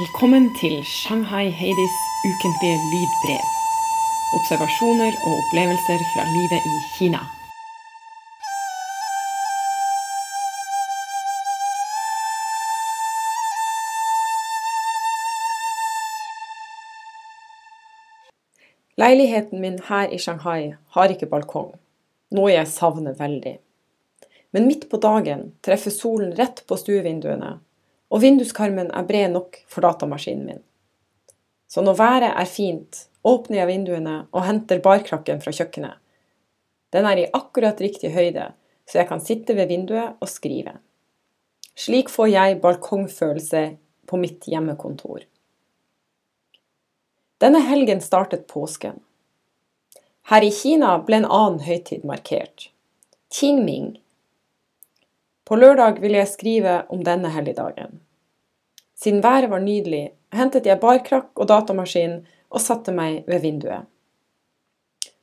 Velkommen til Shanghai Heidis ukentlige lydbrev. Observasjoner og opplevelser fra livet i Kina. Leiligheten min her i Shanghai har ikke balkong, noe jeg savner veldig. Men midt på dagen treffer solen rett på stuevinduene, og vinduskarmen er bred nok for datamaskinen min. Så når været er fint, åpner jeg vinduene og henter barkrakken fra kjøkkenet. Den er i akkurat riktig høyde, så jeg kan sitte ved vinduet og skrive. Slik får jeg balkongfølelse på mitt hjemmekontor. Denne helgen startet påsken. Her i Kina ble en annen høytid markert. Qingming. På lørdag vil jeg skrive om denne helligdagen. Siden været var nydelig, hentet jeg barkrakk og datamaskin og satte meg ved vinduet.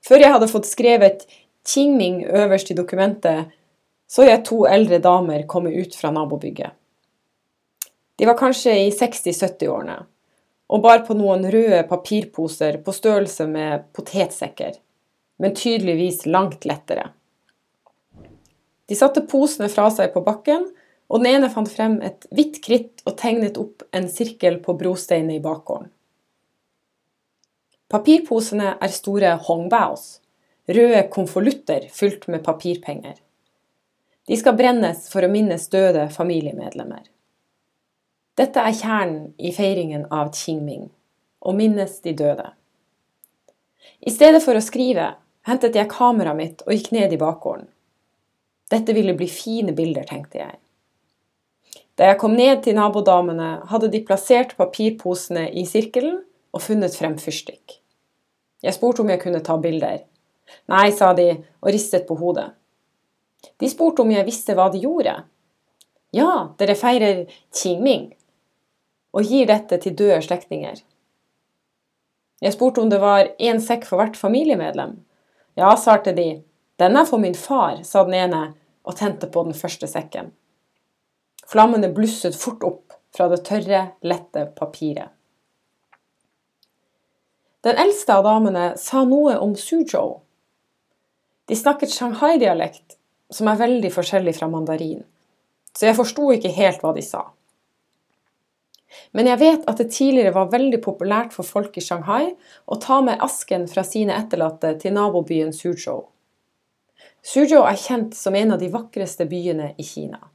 Før jeg hadde fått skrevet Qingming øverst i dokumentet, så jeg to eldre damer komme ut fra nabobygget. De var kanskje i 60-70-årene og bar på noen røde papirposer på størrelse med potetsekker, men tydeligvis langt lettere. De satte posene fra seg på bakken, og den ene fant frem et hvitt kritt og tegnet opp en sirkel på brosteinet i bakgården. Papirposene er store hongbaos, røde konvolutter fylt med papirpenger. De skal brennes for å minnes døde familiemedlemmer. Dette er kjernen i feiringen av Qingming, å minnes de døde. I stedet for å skrive hentet jeg kameraet mitt og gikk ned i bakgården. Dette ville bli fine bilder, tenkte jeg. Da jeg kom ned til nabodamene, hadde de plassert papirposene i sirkelen og funnet frem fyrstikk. Jeg spurte om jeg kunne ta bilder. Nei, sa de og ristet på hodet. De spurte om jeg visste hva de gjorde. Ja, dere feirer Qingming, og gir dette til døde slektninger. Jeg spurte om det var én sekk for hvert familiemedlem. Ja, svarte de. Den er for min far, sa den ene og tente på den første sekken. Flammene blusset fort opp fra det tørre, lette papiret. Den eldste av damene sa noe om Suzhou. De snakket Shanghai-dialekt, som er veldig forskjellig fra mandarin, så jeg forsto ikke helt hva de sa. Men jeg vet at det tidligere var veldig populært for folk i Shanghai å ta med asken fra sine etterlatte til nabobyen Suzhou. Suzhou er kjent som en av de vakreste byene i Kina.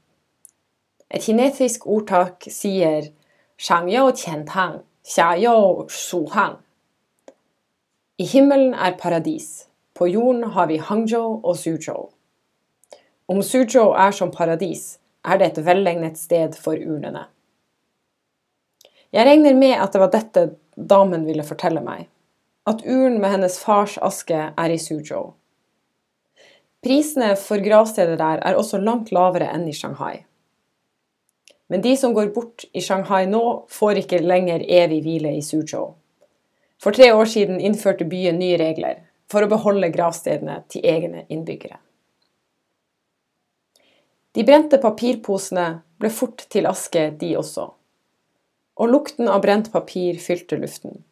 Et kinesisk ordtak sier. I himmelen er paradis, på jorden har vi Hangzhou og Suzhou. Om Suzhou er som paradis, er det et velegnet sted for urnene. Jeg regner med at det var dette damen ville fortelle meg, at urnen med hennes fars aske er i Suzhou. Prisene for gravstedet der er også langt lavere enn i Shanghai. Men de som går bort i Shanghai nå, får ikke lenger evig hvile i Suzhou. For tre år siden innførte byen nye regler for å beholde gravstedene til egne innbyggere. De brente papirposene ble fort til aske, de også og lukten av brent papir fylte luften.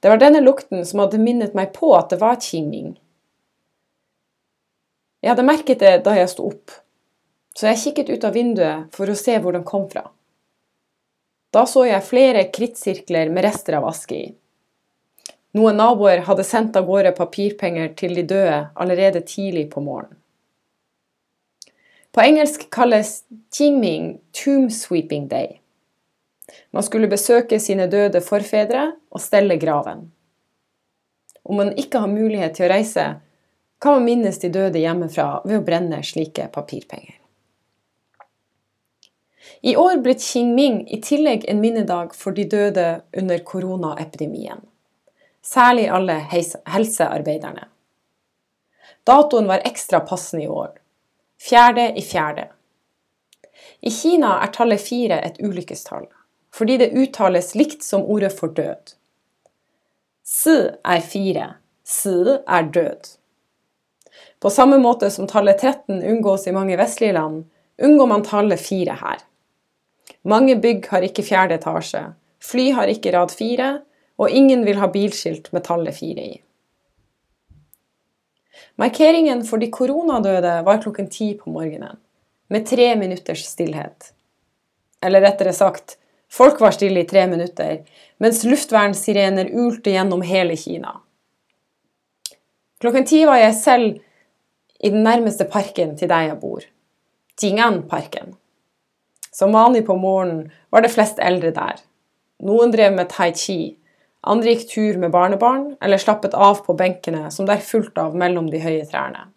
Det var denne lukten som hadde minnet meg på at det var Qingming. Jeg hadde merket det da jeg sto opp, så jeg kikket ut av vinduet for å se hvor den kom fra. Da så jeg flere krittsirkler med rester av aske i. Noen naboer hadde sendt av gårde papirpenger til de døde allerede tidlig på morgenen. På engelsk kalles Qingming Tomb Sweeping Day. Man skulle besøke sine døde forfedre og stelle graven. Om man ikke har mulighet til å reise, kan man minnes de døde hjemmefra ved å brenne slike papirpenger. I år ble Qingming i tillegg en minnedag for de døde under koronaepidemien. Særlig alle helsearbeiderne. Datoen var ekstra passende i år. Fjerde i fjerde. I Kina er tallet fire et ulykkestall fordi det uttales likt som ordet for død. Si er fire, si er død. På samme måte som tallet 13 unngås i mange vestlige land, unngår man tallet fire her. Mange bygg har ikke fjerde etasje, fly har ikke rad fire, og ingen vil ha bilskilt med tallet fire i. Markeringen for de koronadøde var klokken ti på morgenen, med tre minutters stillhet. Eller rettere sagt, folk var stille i tre minutter, mens luftvernsirener ulte gjennom hele Kina. Klokken ti var jeg selv i den nærmeste parken til der jeg bor, Jingan-parken. Som vanlig på morgenen var det flest eldre der. Noen drev med tai chi, andre gikk tur med barnebarn eller slappet av på benkene som der fulgte av mellom de høye trærne.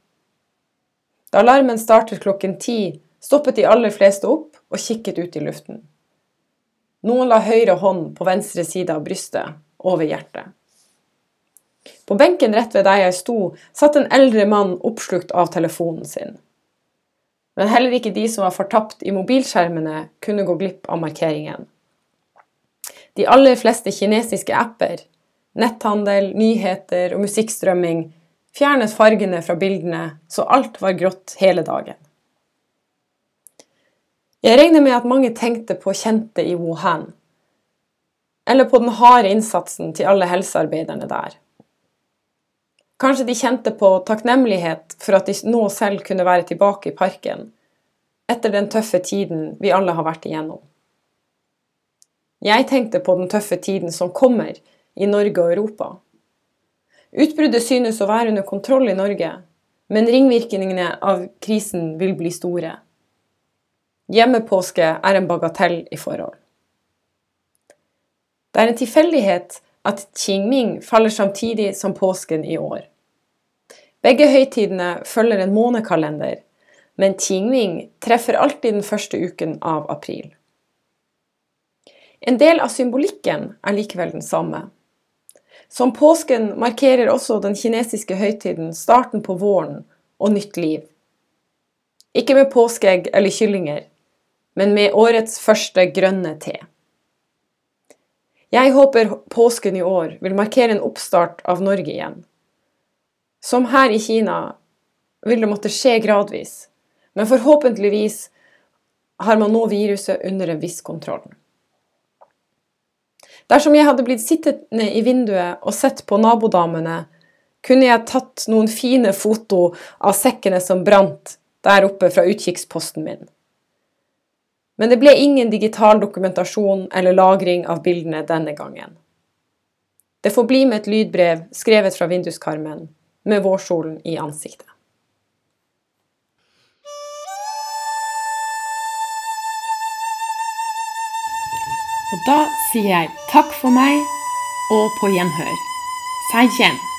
Da alarmen startet klokken ti, stoppet de aller fleste opp og kikket ut i luften. Noen la høyre hånd på venstre side av brystet, over hjertet. På benken rett ved der jeg sto, satt en eldre mann oppslukt av telefonen sin. Men heller ikke de som var fortapt i mobilskjermene, kunne gå glipp av markeringen. De aller fleste kinesiske apper, netthandel, nyheter og musikkstrømming fjernet fargene fra bildene, så alt var grått hele dagen. Jeg regner med at mange tenkte på kjente i Wuhan, eller på den harde innsatsen til alle helsearbeiderne der. Kanskje de kjente på takknemlighet for at de nå selv kunne være tilbake i parken, etter den tøffe tiden vi alle har vært igjennom. Jeg tenkte på den tøffe tiden som kommer i Norge og Europa. Utbruddet synes å være under kontroll i Norge, men ringvirkningene av krisen vil bli store. Hjemmepåske er en bagatell i forhold. Det er en tilfeldighet at Qingming faller samtidig som påsken i år. Begge høytidene følger en månekalender, men Qingming treffer alltid den første uken av april. En del av symbolikken er likevel den samme. Som påsken markerer også den kinesiske høytiden starten på våren og nytt liv. Ikke med påskeegg eller kyllinger, men med årets første grønne te. Jeg håper påsken i år vil markere en oppstart av Norge igjen. Som her i Kina vil det måtte skje gradvis, men forhåpentligvis har man nå viruset under en viss kontroll. Dersom jeg hadde blitt sittende i vinduet og sett på nabodamene, kunne jeg tatt noen fine foto av sekkene som brant der oppe fra utkikksposten min. Men det ble ingen digital dokumentasjon eller lagring av bildene denne gangen. Det får bli med et lydbrev skrevet fra vinduskarmen, med vårsolen i ansiktet. Og da sier jeg takk for meg og på gjenhør. Sei kjen.